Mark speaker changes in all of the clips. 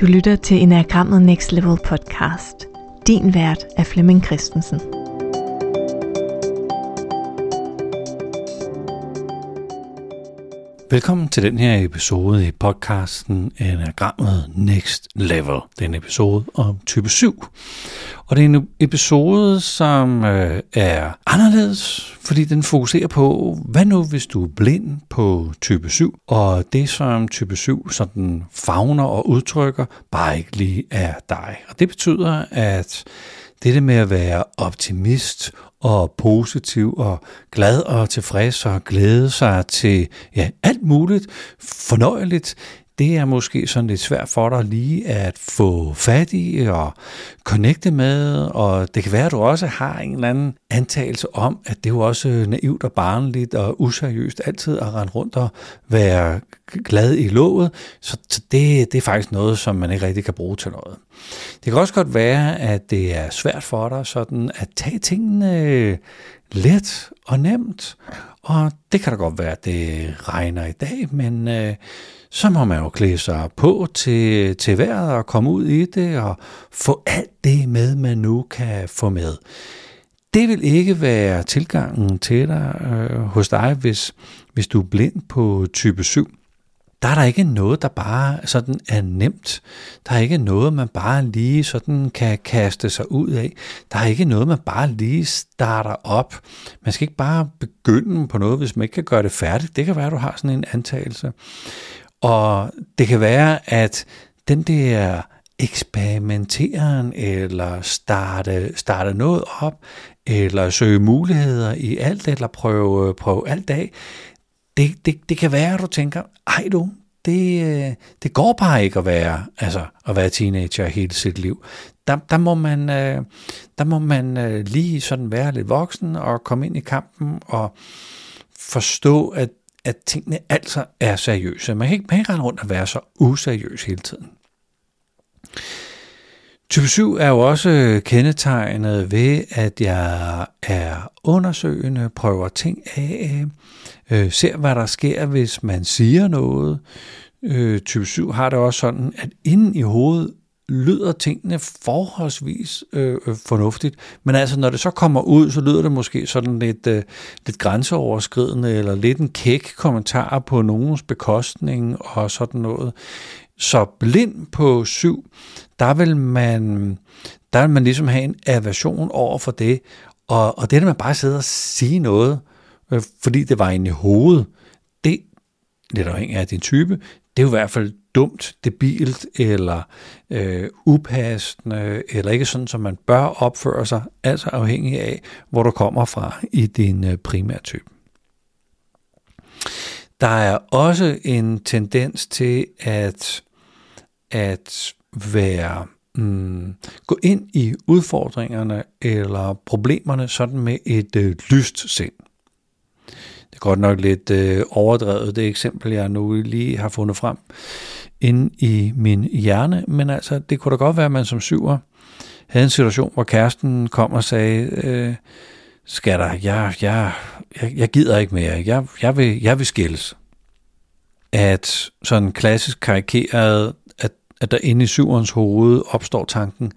Speaker 1: Du lytter til Enagrammet Next Level podcast. Din vært er Flemming Christensen.
Speaker 2: Velkommen til den her episode i podcasten Enagrammet Next Level. Det er en episode om type 7. Og det er en episode, som øh, er anderledes, fordi den fokuserer på, hvad nu hvis du er blind på type 7, og det som type 7 sådan fagner og udtrykker, bare ikke lige er dig. Og det betyder, at det med at være optimist og positiv og glad og tilfreds og glæde sig til ja, alt muligt fornøjeligt, det er måske sådan lidt svært for dig lige at få fat i og connecte med, og det kan være, at du også har en eller anden antagelse om, at det er jo også naivt og barnligt og useriøst altid at rende rundt og være glad i låget, så det, det er faktisk noget, som man ikke rigtig kan bruge til noget. Det kan også godt være, at det er svært for dig sådan at tage tingene let og nemt, og det kan da godt være, at det regner i dag, men øh, så må man jo klæde sig på til, til vejret og komme ud i det og få alt det med, man nu kan få med. Det vil ikke være tilgangen til dig øh, hos dig, hvis, hvis du er blind på type 7 der er der ikke noget, der bare sådan er nemt. Der er ikke noget, man bare lige sådan kan kaste sig ud af. Der er ikke noget, man bare lige starter op. Man skal ikke bare begynde på noget, hvis man ikke kan gøre det færdigt. Det kan være, at du har sådan en antagelse. Og det kan være, at den der eksperimenteren, eller starte, starte noget op, eller søge muligheder i alt, eller prøve, prøve alt af, det, det, det kan være, at du tænker, ej du, det, det går bare ikke at være, altså, at være teenager hele sit liv. Der, der må man, øh, der må man øh, lige sådan være lidt voksen og komme ind i kampen og forstå, at, at tingene altså er seriøse. Man kan ikke, man kan ikke rende rundt og være så useriøs hele tiden. Type 7 er jo også kendetegnet ved, at jeg er undersøgende, prøver ting af, øh, ser hvad der sker, hvis man siger noget. Øh, type 7 har det også sådan, at inden i hovedet lyder tingene forholdsvis øh, øh, fornuftigt, men altså når det så kommer ud, så lyder det måske sådan lidt, øh, lidt grænseoverskridende, eller lidt en kæk kommentar på nogens bekostning og sådan noget. Så blind på syv, der vil man, der vil man ligesom have en aversion over for det, og, og det, at man bare sidder og sige noget, øh, fordi det var inde i hovedet, det, lidt afhængig af din type, det er jo i hvert fald dumt, debilt eller øh, upassende, eller ikke sådan, som man bør opføre sig, altså afhængig af, hvor du kommer fra i din øh, primære type. Der er også en tendens til at at være mm, gå ind i udfordringerne eller problemerne sådan med et øh, lyst sind. Godt nok lidt øh, overdrevet, det eksempel, jeg nu lige har fundet frem inde i min hjerne, men altså, det kunne da godt være, at man som syver havde en situation, hvor kæresten kom og sagde, øh, skatter, jeg, jeg, jeg, jeg gider ikke mere, jeg, jeg, vil, jeg vil skilles. At sådan klassisk karikeret at, at der inde i syverens hoved opstår tanken,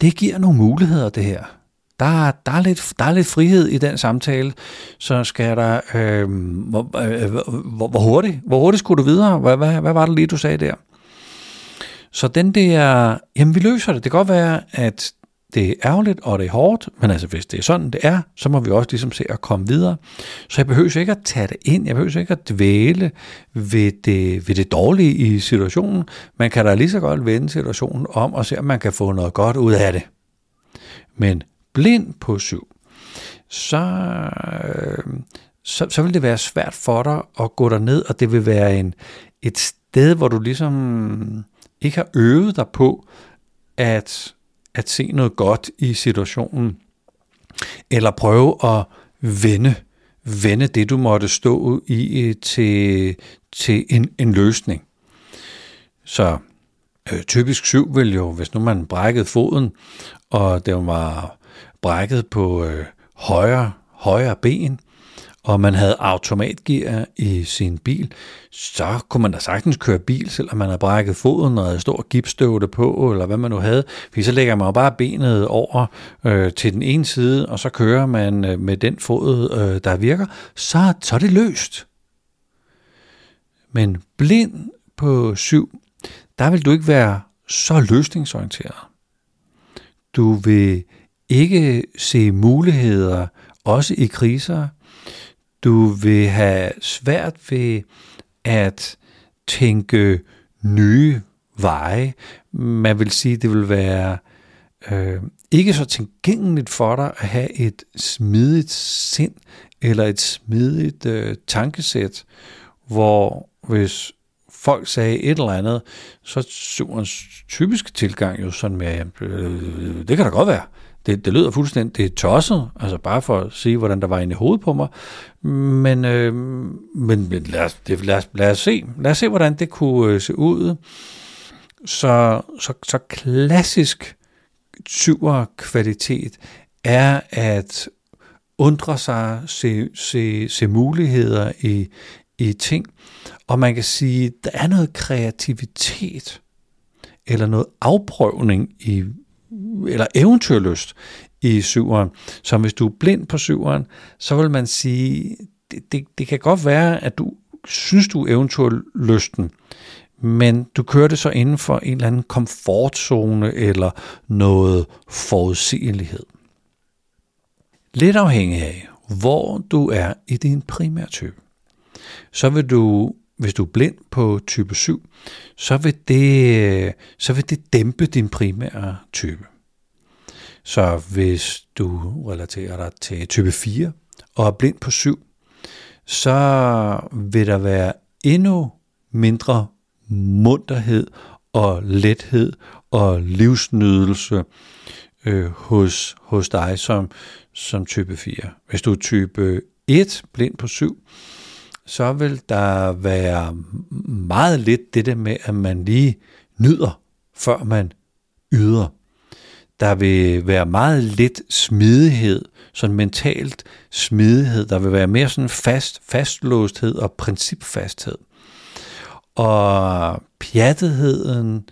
Speaker 2: det giver nogle muligheder, det her. Der, der, er lidt, der er lidt frihed i den samtale, så skal der, øh, hvor, øh, hvor, hvor, hurtigt, hvor hurtigt skulle du videre? Hvad, hvad, hvad var det lige, du sagde der? Så den der, jamen vi løser det. Det kan godt være, at det er ærgerligt, og det er hårdt, men altså hvis det er sådan, det er, så må vi også ligesom se at komme videre. Så jeg behøver ikke at tage det ind, jeg behøver ikke at dvæle ved det, ved det dårlige i situationen. Man kan da lige så godt vende situationen om og se, om man kan få noget godt ud af det. Men blind på syv, så, øh, så, så vil det være svært for dig at gå ned, og det vil være en, et sted, hvor du ligesom ikke har øvet dig på, at at se noget godt i situationen, eller prøve at vende, vende det, du måtte stå i til, til en, en løsning. Så øh, typisk syv vil jo, hvis nu man brækkede foden, og det var brækket på øh, højre, højre ben, og man havde automatgear i sin bil, så kunne man da sagtens køre bil, selvom man havde brækket foden og havde stor gipsstøvle på, eller hvad man nu havde. Fordi så lægger man jo bare benet over øh, til den ene side, og så kører man øh, med den fod, øh, der virker, så, så er det løst. Men blind på syv, der vil du ikke være så løsningsorienteret. Du vil ikke se muligheder, også i kriser. Du vil have svært ved at tænke nye veje. Man vil sige, det vil være øh, ikke så tilgængeligt for dig at have et smidigt sind eller et smidigt øh, tankesæt, hvor hvis folk sagde et eller andet, så er typiske tilgang jo sådan med, øh, det kan da godt være. Det, det lyder fuldstændig tosset, altså bare for at sige, hvordan der var inde i hovedet på mig. Men, øh, men lad, os, det, lad, os, lad os se. Lad os se, hvordan det kunne øh, se ud. Så, så, så klassisk tyver kvalitet er at undre sig, se, se, se muligheder i, i ting. Og man kan sige, der er noget kreativitet, eller noget afprøvning i, eller eventyrlyst i syveren. Så hvis du er blind på syveren, så vil man sige, det, det, det kan godt være, at du synes, du er eventyrlysten, men du kører det så inden for en eller anden komfortzone eller noget forudsigelighed. Lidt afhængig af, hvor du er i din primærtype, så vil du, hvis du er blind på type 7, så vil det, så vil det dæmpe din primære type. Så hvis du relaterer dig til type 4 og er blind på 7, så vil der være endnu mindre munterhed og lethed og livsnydelse øh, hos, hos dig som, som type 4. Hvis du er type 1, blind på 7, så vil der være meget lidt det der med, at man lige nyder, før man yder. Der vil være meget lidt smidighed, sådan mentalt smidighed. Der vil være mere sådan fast, fastlåsthed og principfasthed. Og pjattetheden,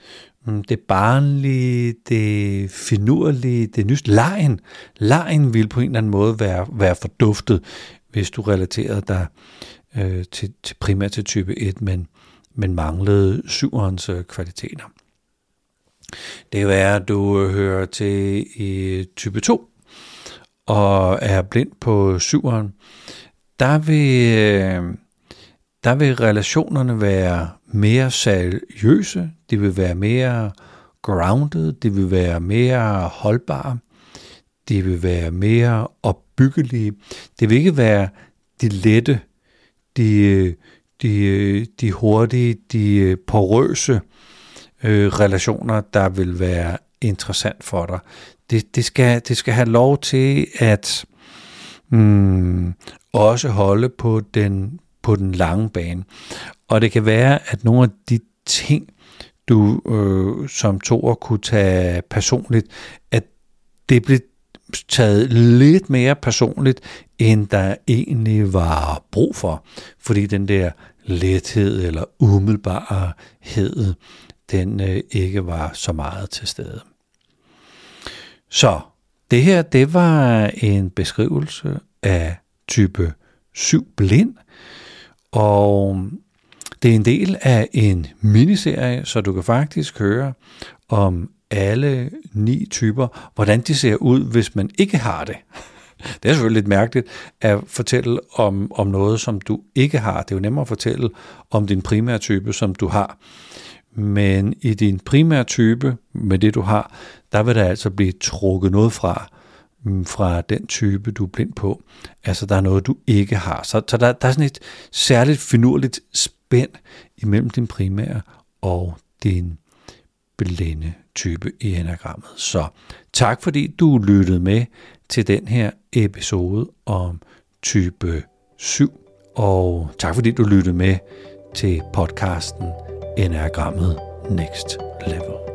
Speaker 2: mm, det barnlige, det finurlige, det nys, lejen, lejen vil på en eller anden måde være, være forduftet, hvis du relaterer dig øh, til, til primært til type 1, men, men manglede syverens øh, kvaliteter. Det kan være, at du hører til i type 2 og er blind på syveren. Der vil, øh, der vil relationerne være mere seriøse, de vil være mere grounded, de vil være mere holdbare, de vil være mere opbyggelige. Det vil ikke være de lette de, de, de hurtige, de porøse øh, relationer, der vil være interessant for dig. Det, det, skal, det skal have lov til at mm, også holde på den, på den lange bane. Og det kan være, at nogle af de ting, du øh, som toer kunne tage personligt, at det bliver taget lidt mere personligt, end der egentlig var brug for. Fordi den der lethed eller umiddelbarhed, den øh, ikke var så meget til stede. Så det her, det var en beskrivelse af type 7 blind, og det er en del af en miniserie, så du kan faktisk høre om alle ni typer, hvordan de ser ud, hvis man ikke har det. Det er selvfølgelig lidt mærkeligt at fortælle om, om noget, som du ikke har. Det er jo nemmere at fortælle om din primære type, som du har. Men i din primære type, med det du har, der vil der altså blive trukket noget fra, mm, fra den type, du er blind på. Altså, der er noget, du ikke har. Så, så der, der er sådan et særligt finurligt spænd imellem din primære og din blinde type i enagrammet. Så tak fordi du lyttede med til den her episode om type 7, og tak fordi du lyttede med til podcasten Enagrammet Next Level.